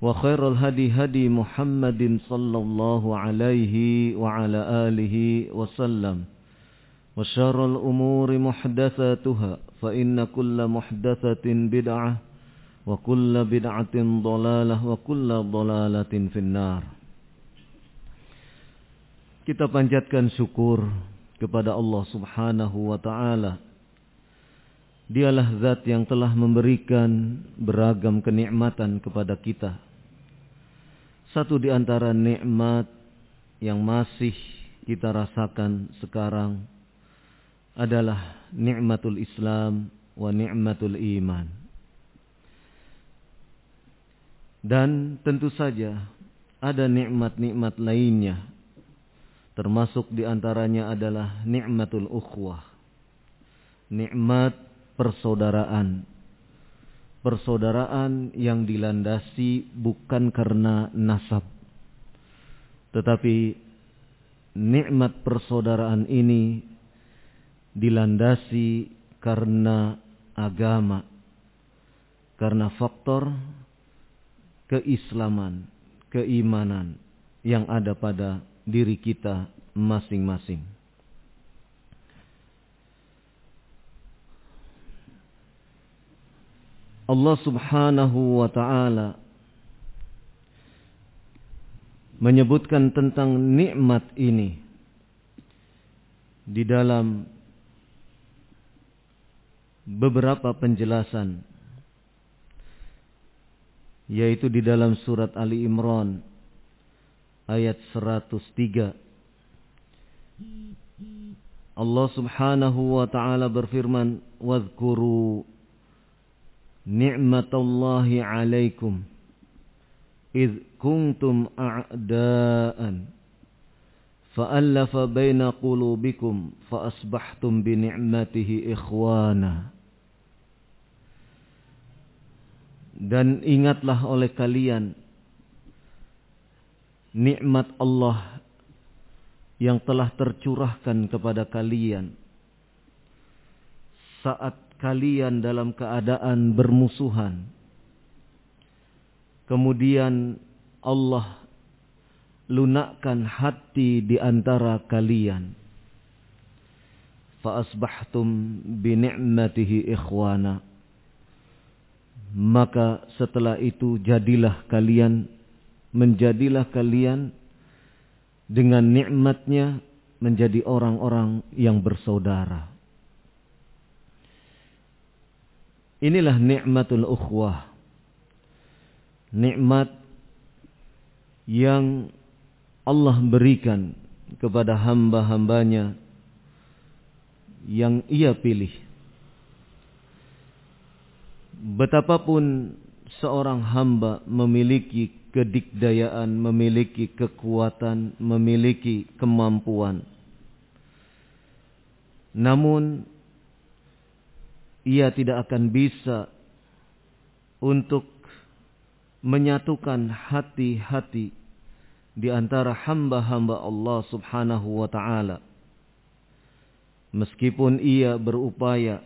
وخير الهدي هدي محمد صلى الله عليه وعلى آله وسلم وشر الأمور محدثاتها فإن كل محدثة بدعة وكل بدعة ضلالة وكل ضلالة في النار Kita panjatkan syukur kepada Allah Subhanahu wa taala. Dialah zat yang telah memberikan beragam kenikmatan kepada kita. Satu di antara nikmat yang masih kita rasakan sekarang adalah nikmatul Islam wa nikmatul iman. Dan tentu saja ada nikmat-nikmat lainnya. Termasuk di antaranya adalah nikmatul ukhwah. Nikmat persaudaraan. Persaudaraan yang dilandasi bukan karena nasab. Tetapi nikmat persaudaraan ini dilandasi karena agama. Karena faktor keislaman, keimanan yang ada pada diri kita masing-masing. Allah Subhanahu wa taala menyebutkan tentang nikmat ini di dalam beberapa penjelasan yaitu di dalam surat Ali Imran ayat 103 Allah Subhanahu wa taala berfirman wadhkuru ni'matallahi 'alaikum. Id kuntum a'daan. Fa'alafa baina qulubikum fa asbahtum bi ni'matihi ikhwana. Dan ingatlah oleh kalian nikmat Allah yang telah tercurahkan kepada kalian saat kalian dalam keadaan bermusuhan. Kemudian Allah lunakkan hati di antara kalian. Fa'asbahtum bini'matihi ikhwana. Maka setelah itu jadilah kalian, menjadilah kalian dengan nikmatnya menjadi orang-orang yang bersaudara. Inilah nikmatul ukhwah. Nikmat yang Allah berikan kepada hamba-hambanya yang ia pilih. Betapapun seorang hamba memiliki kedikdayaan, memiliki kekuatan, memiliki kemampuan. Namun ia tidak akan bisa untuk menyatukan hati-hati di antara hamba-hamba Allah Subhanahu wa taala. Meskipun ia berupaya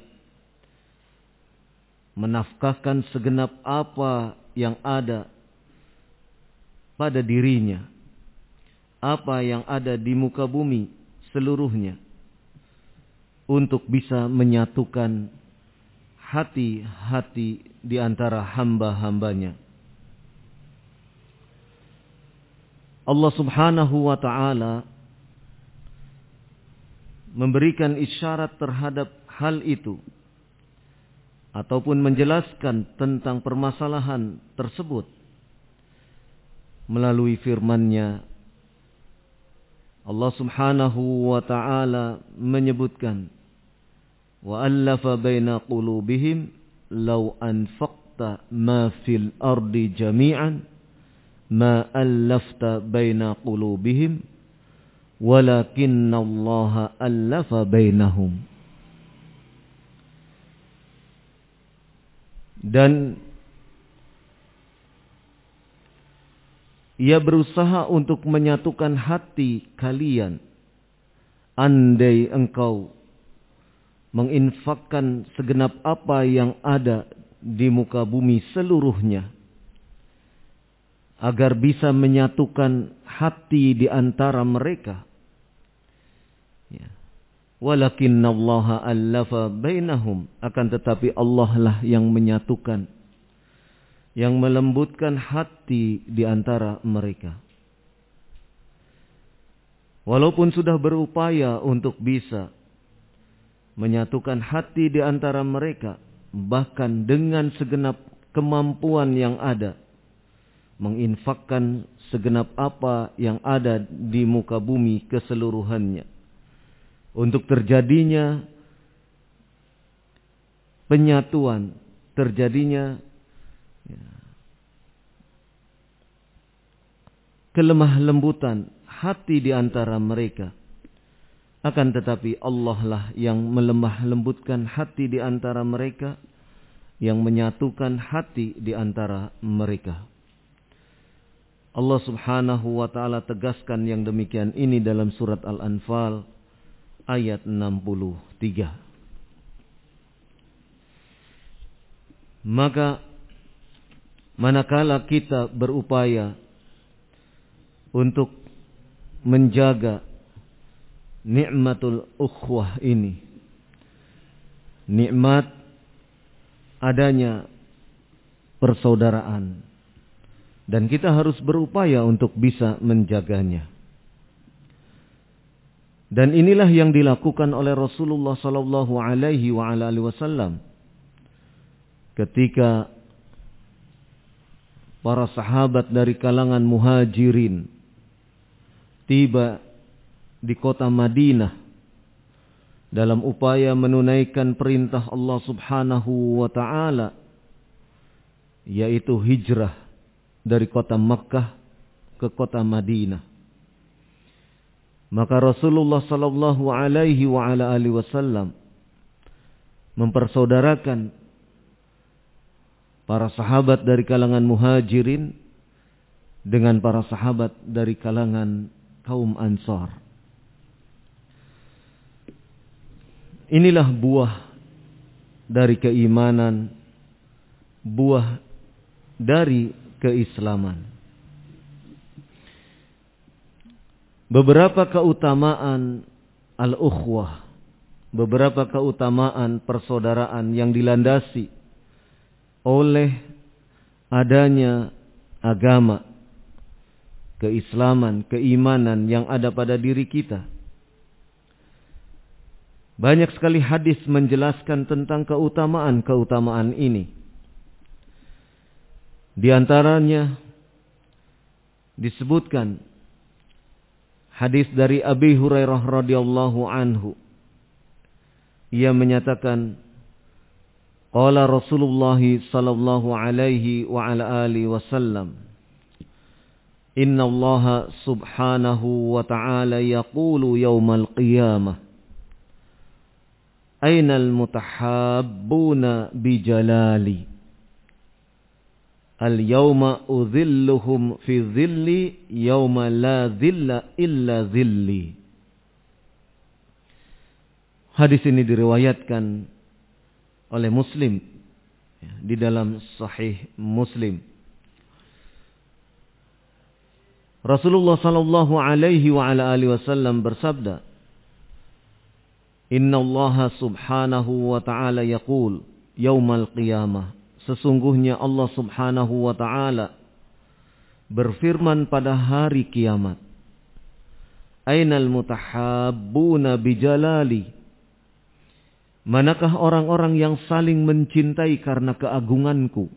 menafkahkan segenap apa yang ada pada dirinya, apa yang ada di muka bumi seluruhnya, untuk bisa menyatukan hati-hati di antara hamba-hambanya. Allah subhanahu wa ta'ala memberikan isyarat terhadap hal itu ataupun menjelaskan tentang permasalahan tersebut melalui firman-Nya Allah Subhanahu wa taala menyebutkan وألف بين قلوبهم لو أنفقت ما في الأرض جميعا ما ألفت بين قلوبهم ولكن الله ألف بينهم dan ia berusaha untuk menyatukan hati kalian andai engkau menginfakkan segenap apa yang ada di muka bumi seluruhnya agar bisa menyatukan hati di antara mereka. Ya. Walakin Allah allafa bainahum akan tetapi Allah lah yang menyatukan yang melembutkan hati di antara mereka. Walaupun sudah berupaya untuk bisa menyatukan hati di antara mereka bahkan dengan segenap kemampuan yang ada menginfakkan segenap apa yang ada di muka bumi keseluruhannya. Untuk terjadinya penyatuan terjadinya ya, kelemah lembutan hati di antara mereka akan tetapi Allah lah yang melemah lembutkan hati di antara mereka, yang menyatukan hati di antara mereka. Allah subhanahu wa ta'ala tegaskan yang demikian ini dalam surat Al-Anfal ayat 63. Maka manakala kita berupaya untuk menjaga nikmatul ukhwah ini. Nikmat adanya persaudaraan. Dan kita harus berupaya untuk bisa menjaganya. Dan inilah yang dilakukan oleh Rasulullah sallallahu alaihi wasallam ketika para sahabat dari kalangan muhajirin tiba di kota Madinah dalam upaya menunaikan perintah Allah Subhanahu wa taala yaitu hijrah dari kota Makkah ke kota Madinah. Maka Rasulullah sallallahu alaihi wa ala alihi wasallam mempersaudarakan para sahabat dari kalangan Muhajirin dengan para sahabat dari kalangan kaum Ansar. Inilah buah dari keimanan, buah dari keislaman. Beberapa keutamaan al-ukhwah, beberapa keutamaan persaudaraan yang dilandasi oleh adanya agama, keislaman, keimanan yang ada pada diri kita banyak sekali hadis menjelaskan tentang keutamaan-keutamaan ini. Di antaranya disebutkan hadis dari Abi Hurairah radhiyallahu anhu. Ia menyatakan Qala Rasulullah sallallahu alaihi wa ala alihi wasallam Inna Allah subhanahu wa ta'ala yaqulu yawmal qiyamah Ainal mutahabbuna bijalali Al yawma udhilluhum fi dhilli yawma la dhilla illa dhilli Hadis ini diriwayatkan oleh Muslim ya, di dalam Sahih Muslim. Rasulullah sallallahu alaihi wasallam bersabda, "Inna Allah subhanahu wa ta'ala yaqul yaumal qiyamah." Sesungguhnya Allah subhanahu wa ta'ala berfirman pada hari kiamat. Ainal mutahabbuna bijalali. Manakah orang-orang yang saling mencintai karena keagunganku?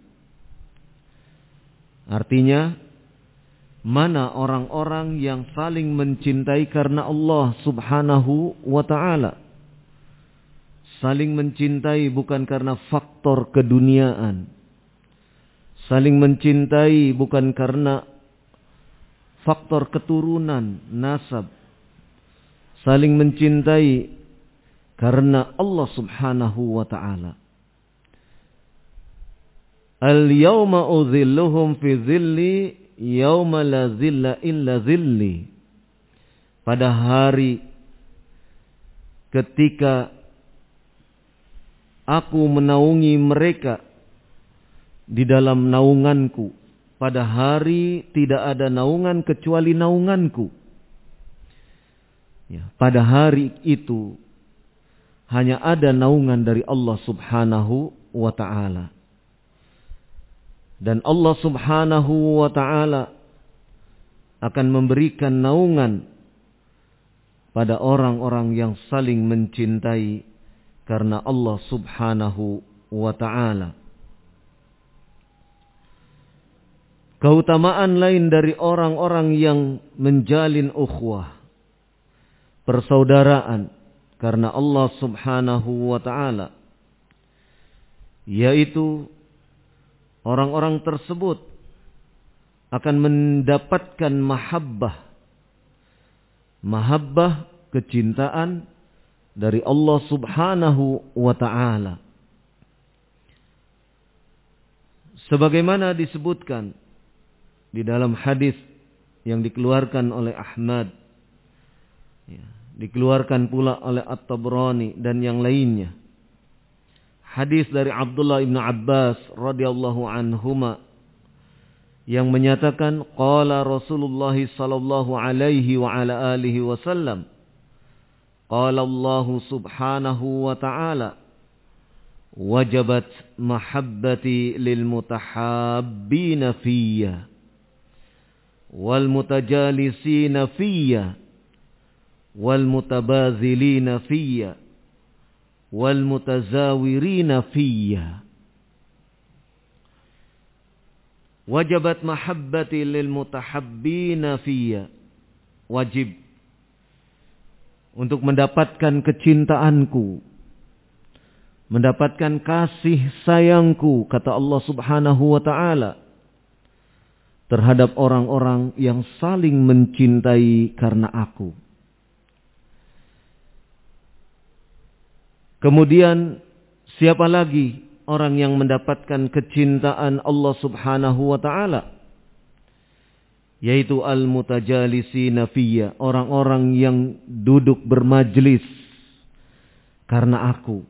Artinya, mana orang-orang yang saling mencintai karena Allah subhanahu wa ta'ala. Saling mencintai bukan karena faktor keduniaan. Saling mencintai bukan karena faktor keturunan, nasab. Saling mencintai karena Allah subhanahu wa ta'ala. Al-yawma udhilluhum fi dhilli yauma la zilla illa zilli. Pada hari ketika aku menaungi mereka di dalam naunganku. Pada hari tidak ada naungan kecuali naunganku. Ya, pada hari itu hanya ada naungan dari Allah subhanahu wa ta'ala. Dan Allah subhanahu wa ta'ala akan memberikan naungan pada orang-orang yang saling mencintai karena Allah subhanahu wa ta'ala. Keutamaan lain dari orang-orang yang menjalin ukhwah. Persaudaraan. Karena Allah subhanahu wa ta'ala. Yaitu orang-orang tersebut akan mendapatkan mahabbah. Mahabbah kecintaan dari Allah Subhanahu wa taala. Sebagaimana disebutkan di dalam hadis yang dikeluarkan oleh Ahmad ya, dikeluarkan pula oleh At-Tabrani dan yang lainnya hadis dari Abdullah ibn Abbas radhiyallahu anhuma yang menyatakan qala Rasulullah sallallahu alaihi wa ala alihi wasallam qala Allah subhanahu wa ta'ala wajabat mahabbati lil mutahabbina fiyya wal mutajalisina fiyya wal mutabazilina fiyya wal mutazawirina fiyya wajabat mahabbati lil mutahabbina fiyya wajib untuk mendapatkan kecintaanku mendapatkan kasih sayangku kata Allah Subhanahu wa taala terhadap orang-orang yang saling mencintai karena aku Kemudian siapa lagi orang yang mendapatkan kecintaan Allah Subhanahu wa taala? Yaitu al-mutajalisi nafiyya, orang-orang yang duduk bermajlis karena aku.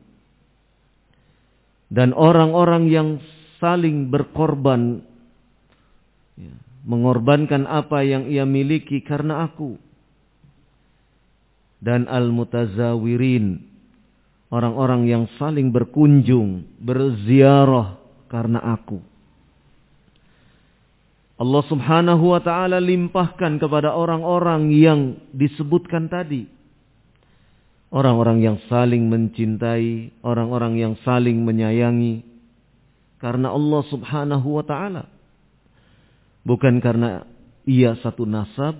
Dan orang-orang yang saling berkorban ya, mengorbankan apa yang ia miliki karena aku. Dan al-mutazawirin orang-orang yang saling berkunjung, berziarah karena aku. Allah Subhanahu wa taala limpahkan kepada orang-orang yang disebutkan tadi. Orang-orang yang saling mencintai, orang-orang yang saling menyayangi karena Allah Subhanahu wa taala. Bukan karena ia satu nasab,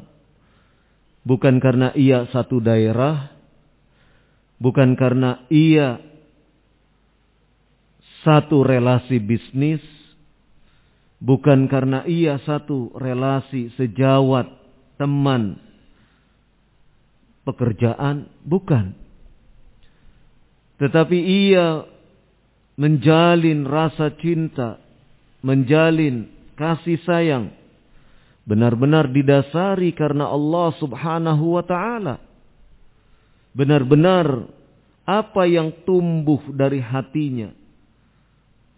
bukan karena ia satu daerah, bukan karena ia satu relasi bisnis, bukan karena ia satu relasi sejawat, teman, pekerjaan, bukan. Tetapi ia menjalin rasa cinta, menjalin kasih sayang, benar-benar didasari karena Allah subhanahu wa ta'ala. Benar-benar apa yang tumbuh dari hatinya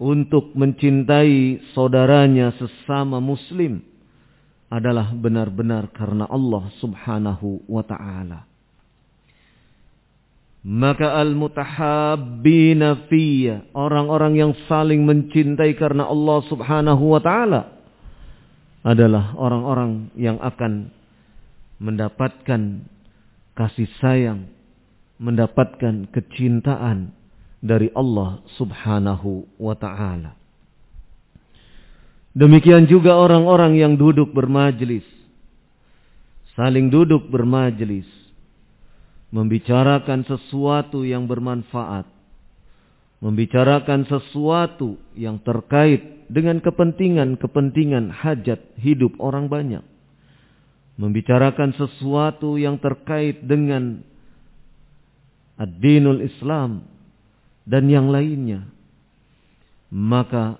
untuk mencintai saudaranya sesama muslim adalah benar-benar karena Allah subhanahu wa ta'ala. Maka al-mutahabbina fiyya, orang-orang yang saling mencintai karena Allah Subhanahu wa taala adalah orang-orang yang akan mendapatkan kasih sayang, mendapatkan kecintaan dari Allah Subhanahu wa taala. Demikian juga orang-orang yang duduk bermajlis, saling duduk bermajlis membicarakan sesuatu yang bermanfaat, membicarakan sesuatu yang terkait dengan kepentingan-kepentingan hajat hidup orang banyak, membicarakan sesuatu yang terkait dengan ad-dinul Islam dan yang lainnya, maka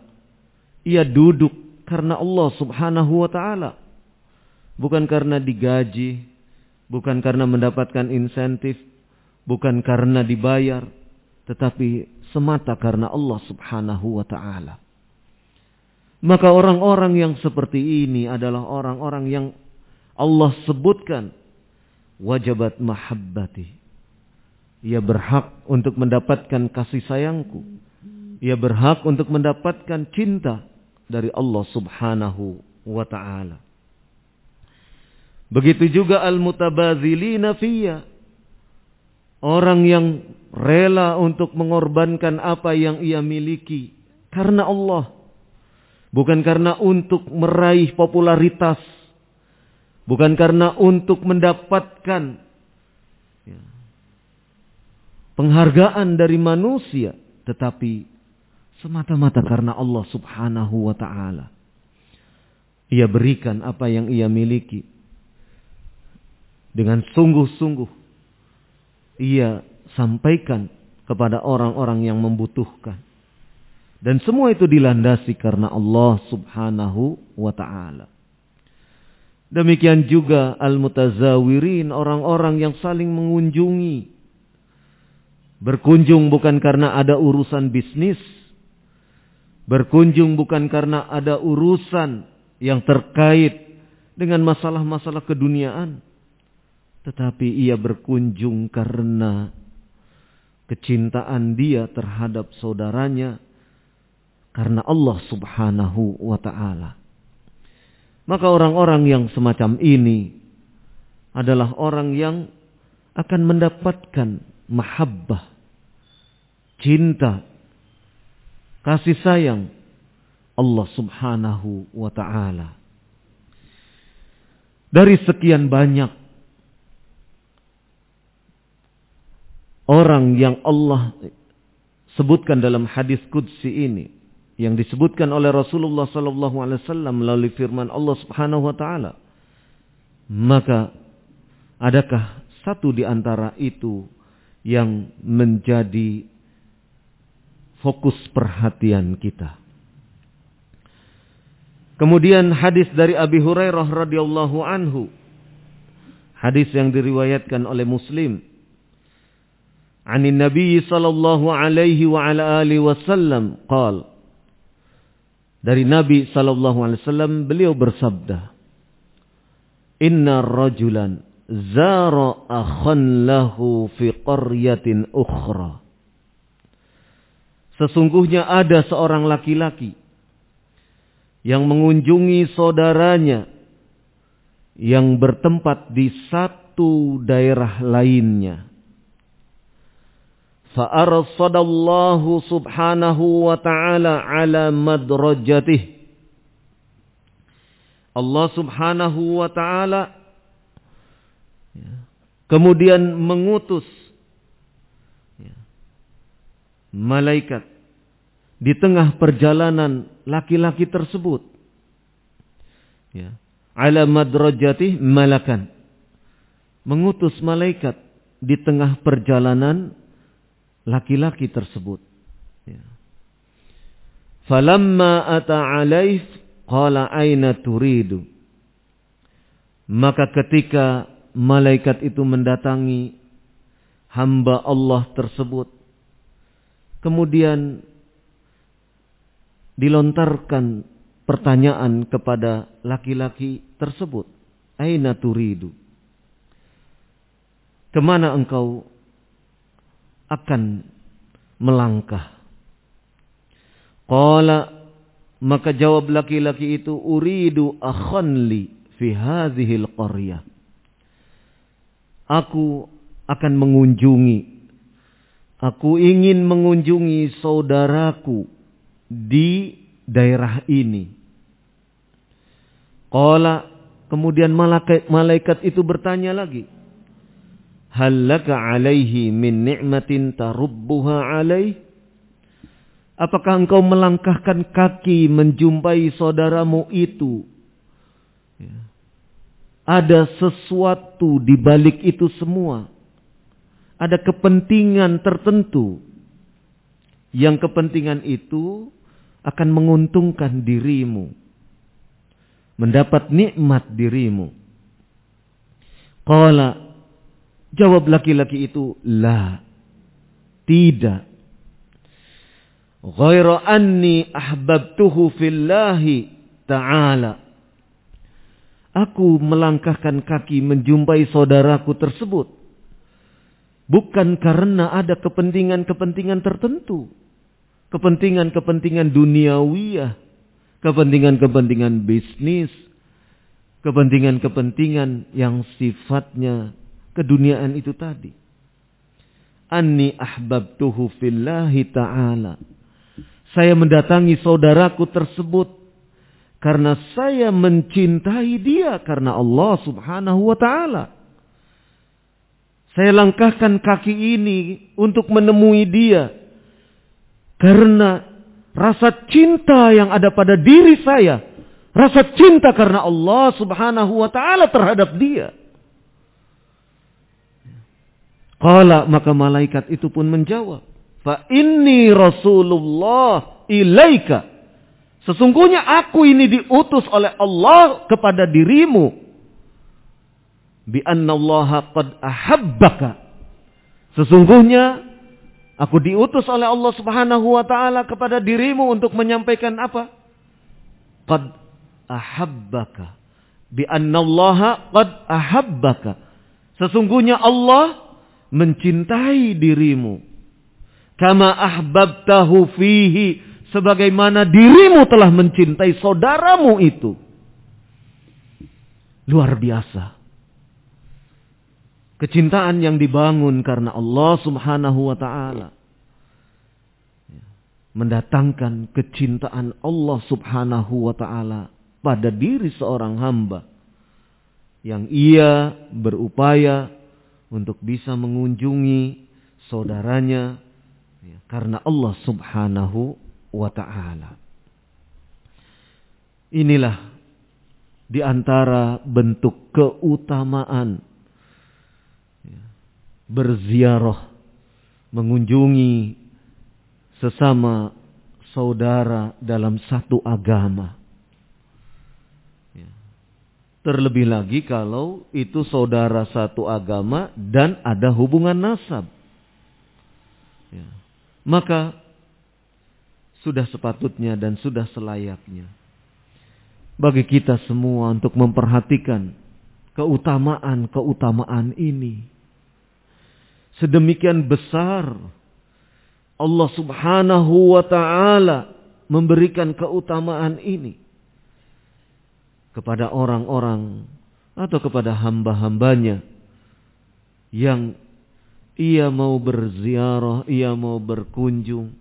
ia duduk karena Allah Subhanahu wa taala, bukan karena digaji, bukan karena mendapatkan insentif, bukan karena dibayar, tetapi semata karena Allah Subhanahu wa taala. Maka orang-orang yang seperti ini adalah orang-orang yang Allah sebutkan wajabat mahabbati. Ia berhak untuk mendapatkan kasih sayangku. Ia berhak untuk mendapatkan cinta dari Allah Subhanahu wa taala. Begitu juga al-mutabadzilina fiyya. Orang yang rela untuk mengorbankan apa yang ia miliki karena Allah. Bukan karena untuk meraih popularitas. Bukan karena untuk mendapatkan penghargaan dari manusia. Tetapi semata-mata karena Allah subhanahu wa ta'ala. Ia berikan apa yang ia miliki dengan sungguh-sungguh ia sampaikan kepada orang-orang yang membutuhkan. Dan semua itu dilandasi karena Allah subhanahu wa ta'ala. Demikian juga al-mutazawirin, orang-orang yang saling mengunjungi. Berkunjung bukan karena ada urusan bisnis. Berkunjung bukan karena ada urusan yang terkait dengan masalah-masalah keduniaan tetapi ia berkunjung karena kecintaan dia terhadap saudaranya karena Allah Subhanahu wa taala. Maka orang-orang yang semacam ini adalah orang yang akan mendapatkan mahabbah, cinta, kasih sayang Allah Subhanahu wa taala. Dari sekian banyak orang yang Allah sebutkan dalam hadis qudsi ini yang disebutkan oleh Rasulullah sallallahu alaihi wasallam melalui firman Allah Subhanahu wa taala maka adakah satu di antara itu yang menjadi fokus perhatian kita. Kemudian hadis dari Abi Hurairah radhiyallahu anhu. Hadis yang diriwayatkan oleh Muslim. Ani Nabi sallallahu alaihi wa ala alihi wasallam qal. Dari Nabi sallallahu alaihi wasallam beliau bersabda. Inna rajulan zara akhan lahu fi qaryatin ukhra. Sesungguhnya ada seorang laki-laki yang mengunjungi saudaranya yang bertempat di satu daerah lainnya. Fa'arsadallahu subhanahu wa ta'ala ala madrajatih. Allah subhanahu wa ta'ala kemudian mengutus malaikat di tengah perjalanan laki-laki tersebut ya ala madrajatih malakan mengutus malaikat di tengah perjalanan laki-laki tersebut. Ya. Falamma ata alaih qala aina turidu. Maka ketika malaikat itu mendatangi hamba Allah tersebut. Kemudian dilontarkan pertanyaan kepada laki-laki tersebut. Aina turidu? Ke mana engkau akan melangkah? Qala maka jawab laki-laki itu uridu akhanli fi hadhil qaryah. Aku akan mengunjungi. Aku ingin mengunjungi saudaraku di daerah ini. Qala kemudian malaikat, malaikat itu bertanya lagi. Hallaka alaihi min ni'matin tarubbuha alaih? Apakah engkau melangkahkan kaki menjumpai saudaramu itu? Ya. Ada sesuatu di balik itu semua. Ada kepentingan tertentu. Yang kepentingan itu akan menguntungkan dirimu. Mendapat nikmat dirimu. Qala jawab laki-laki itu la tidak. Ghaira anni ahbabtuhu fillahi ta'ala aku melangkahkan kaki menjumpai saudaraku tersebut Bukan karena ada kepentingan-kepentingan tertentu. Kepentingan-kepentingan duniawiyah. Kepentingan-kepentingan bisnis. Kepentingan-kepentingan yang sifatnya keduniaan itu tadi. Anni ahbabtuhu fillahi ta'ala. Saya mendatangi saudaraku tersebut karena saya mencintai dia karena Allah Subhanahu wa taala. Saya langkahkan kaki ini untuk menemui dia. Karena rasa cinta yang ada pada diri saya. Rasa cinta karena Allah subhanahu wa ta'ala terhadap dia. Kala maka malaikat itu pun menjawab. Fa inni Rasulullah ilaika. Sesungguhnya aku ini diutus oleh Allah kepada dirimu bi annallaha qad ahabbaka. Sesungguhnya aku diutus oleh Allah Subhanahu wa taala kepada dirimu untuk menyampaikan apa? Qad ahabbaka. Bi annallaha qad ahabbaka. Sesungguhnya Allah mencintai dirimu. Kama ahbabtahu fihi sebagaimana dirimu telah mencintai saudaramu itu. Luar biasa. Kecintaan yang dibangun karena Allah subhanahu wa ta'ala. Mendatangkan kecintaan Allah subhanahu wa ta'ala pada diri seorang hamba. Yang ia berupaya untuk bisa mengunjungi saudaranya. Ya, karena Allah subhanahu wa ta'ala. Inilah di antara bentuk keutamaan berziarah, mengunjungi sesama saudara dalam satu agama. Terlebih lagi kalau itu saudara satu agama dan ada hubungan nasab. Ya. Maka sudah sepatutnya dan sudah selayaknya. Bagi kita semua untuk memperhatikan keutamaan-keutamaan ini. Sedemikian besar Allah Subhanahu wa taala memberikan keutamaan ini kepada orang-orang atau kepada hamba-hambanya yang ia mau berziarah, ia mau berkunjung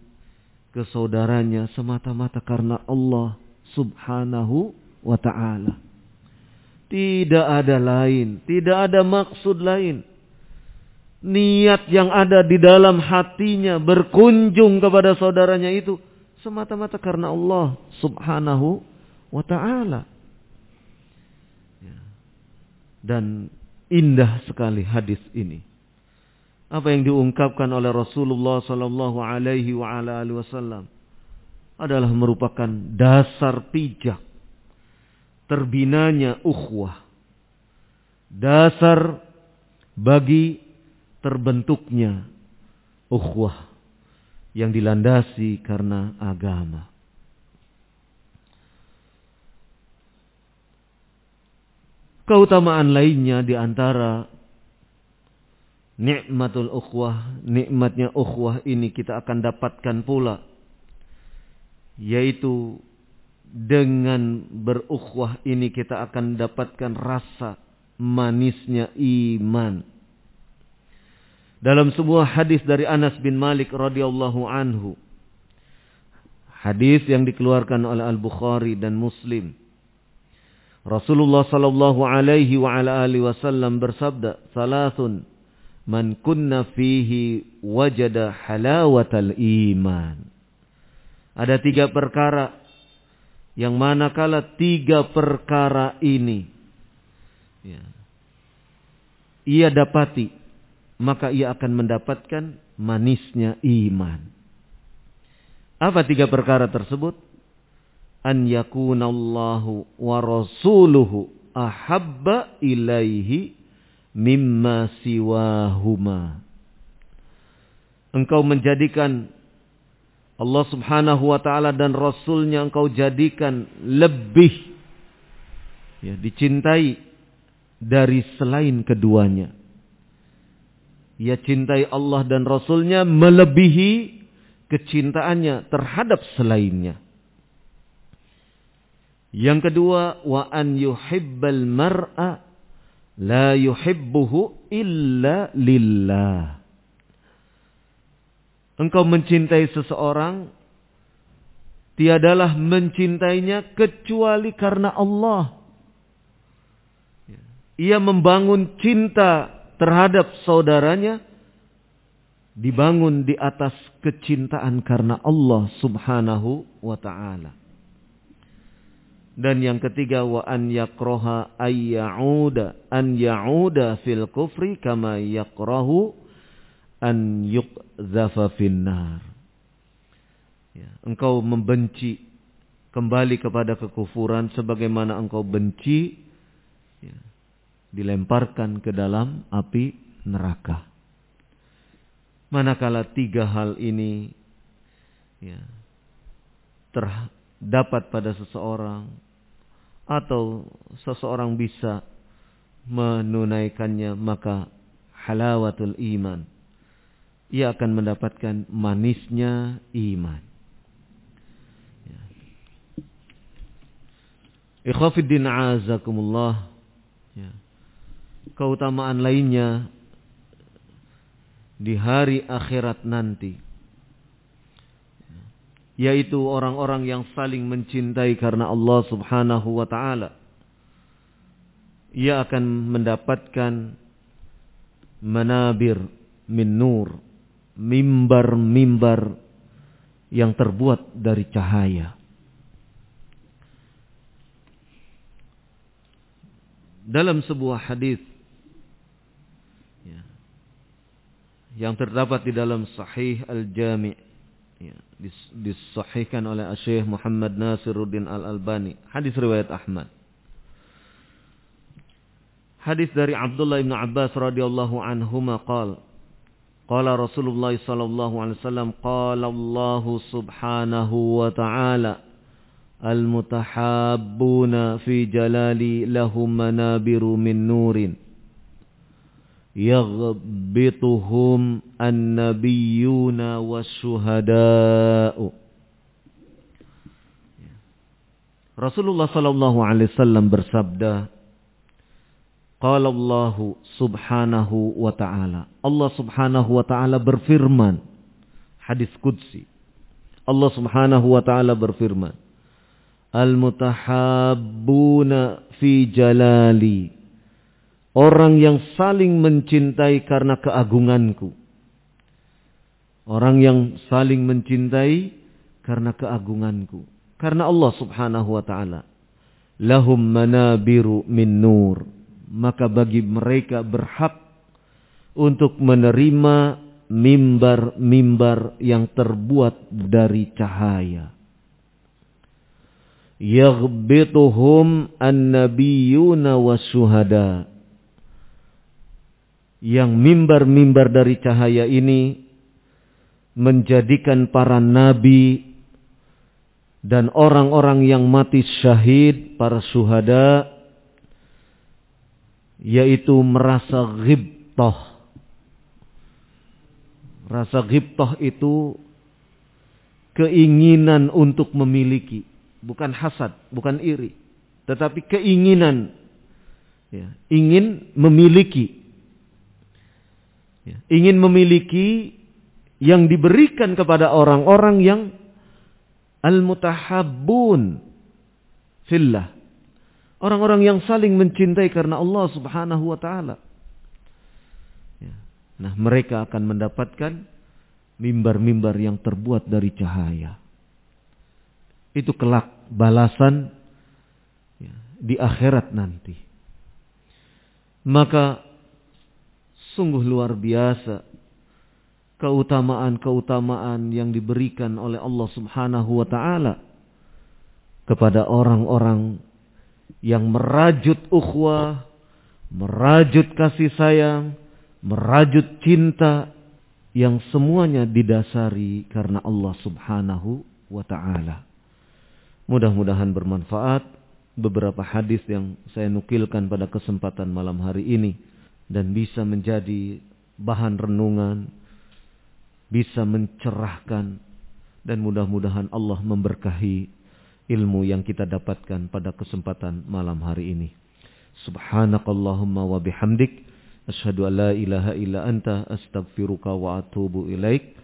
ke saudaranya semata-mata karena Allah Subhanahu wa taala. Tidak ada lain, tidak ada maksud lain niat yang ada di dalam hatinya berkunjung kepada saudaranya itu semata-mata karena Allah Subhanahu wa taala. Ya. Dan indah sekali hadis ini. Apa yang diungkapkan oleh Rasulullah sallallahu alaihi wa ala alihi wasallam adalah merupakan dasar pijak terbinanya ukhuwah. Dasar bagi terbentuknya ukhuwah yang dilandasi karena agama. Keutamaan lainnya di antara nikmatul ukhwah, nikmatnya ukhwah ini kita akan dapatkan pula yaitu dengan berukhwah ini kita akan dapatkan rasa manisnya iman. Dalam sebuah hadis dari Anas bin Malik radhiyallahu anhu. Hadis yang dikeluarkan oleh Al-Bukhari dan Muslim. Rasulullah sallallahu alaihi wa ala alihi wasallam bersabda, "Salasun man kunna fihi wajada halawatal iman." Ada tiga perkara yang manakala tiga perkara ini ya, ia dapati, maka ia akan mendapatkan manisnya iman. Apa tiga perkara tersebut? an yakunallahu wa rasuluhu ahabba ilaihi mimma siwahuma. Engkau menjadikan Allah subhanahu wa ta'ala dan Rasulnya engkau jadikan lebih ya, dicintai dari selain keduanya. Ia cintai Allah dan Rasulnya melebihi kecintaannya terhadap selainnya. Yang kedua, wa an yuhibbal mar'a la yuhibbuhu illa lillah. Engkau mencintai seseorang tiadalah mencintainya kecuali karena Allah. Ia membangun cinta terhadap saudaranya dibangun di atas kecintaan karena Allah Subhanahu wa taala. Dan yang ketiga wa an yakroha ayyauda an yauda fil kufri kama yakrahu an yuqdhafa finnar. Ya, engkau membenci kembali kepada kekufuran sebagaimana engkau benci ya, dilemparkan ke dalam api neraka. Manakala tiga hal ini ya, terdapat pada seseorang, atau seseorang bisa menunaikannya maka halawatul iman ia akan mendapatkan manisnya iman ya. Ikhwafiddin azakumullah ya. keutamaan lainnya di hari akhirat nanti yaitu orang-orang yang saling mencintai karena Allah Subhanahu wa taala. Ia akan mendapatkan manabir min nur, mimbar-mimbar yang terbuat dari cahaya. Dalam sebuah hadis ya, yang terdapat di dalam Sahih Al-Jami' ya, dis, disahihkan oleh Syekh Muhammad Nasiruddin Al-Albani. Hadis riwayat Ahmad. Hadis dari Abdullah bin Abbas radhiyallahu anhuma qala Qala Rasulullah sallallahu alaihi wasallam qala Allah subhanahu wa ta'ala al-mutahabbuna fi jalali lahum manabiru min nurin yaghbituhum an-nabiyyuna wasyuhada'u. Rasulullah sallallahu alaihi wasallam bersabda, Qala Allah subhanahu wa ta'ala. Allah subhanahu wa ta'ala berfirman. Hadis Qudsi. Allah subhanahu wa ta'ala berfirman. Al-mutahabbuna fi jalali Orang yang saling mencintai karena keagunganku. Orang yang saling mencintai karena keagunganku. Karena Allah subhanahu wa ta'ala. Lahum manabiru min nur. Maka bagi mereka berhak untuk menerima mimbar-mimbar yang terbuat dari cahaya. Yaghbituhum an-nabiyyuna wasyuhada. Yang mimbar-mimbar dari cahaya ini menjadikan para nabi dan orang-orang yang mati syahid, para syuhada, yaitu merasa ghibtah Rasa ghibtah itu keinginan untuk memiliki, bukan hasad, bukan iri, tetapi keinginan ya, ingin memiliki. Ya, ingin memiliki yang diberikan kepada orang-orang yang al-mutahabbun fillah. Orang-orang yang saling mencintai karena Allah Subhanahu wa taala. Nah mereka akan mendapatkan mimbar-mimbar yang terbuat dari cahaya. Itu kelak balasan ya, di akhirat nanti. Maka sungguh luar biasa keutamaan-keutamaan yang diberikan oleh Allah Subhanahu wa taala kepada orang-orang yang merajut ukhuwah, merajut kasih sayang, merajut cinta yang semuanya didasari karena Allah Subhanahu wa taala. Mudah-mudahan bermanfaat beberapa hadis yang saya nukilkan pada kesempatan malam hari ini dan bisa menjadi bahan renungan, bisa mencerahkan dan mudah-mudahan Allah memberkahi ilmu yang kita dapatkan pada kesempatan malam hari ini. Subhanakallahumma wa bihamdik Asyhadu an la ilaha illa anta astaghfiruka wa atubu ilaik.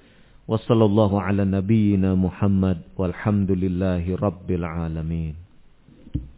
Wa sallallahu ala nabiyyina Muhammad walhamdulillahi rabbil alamin.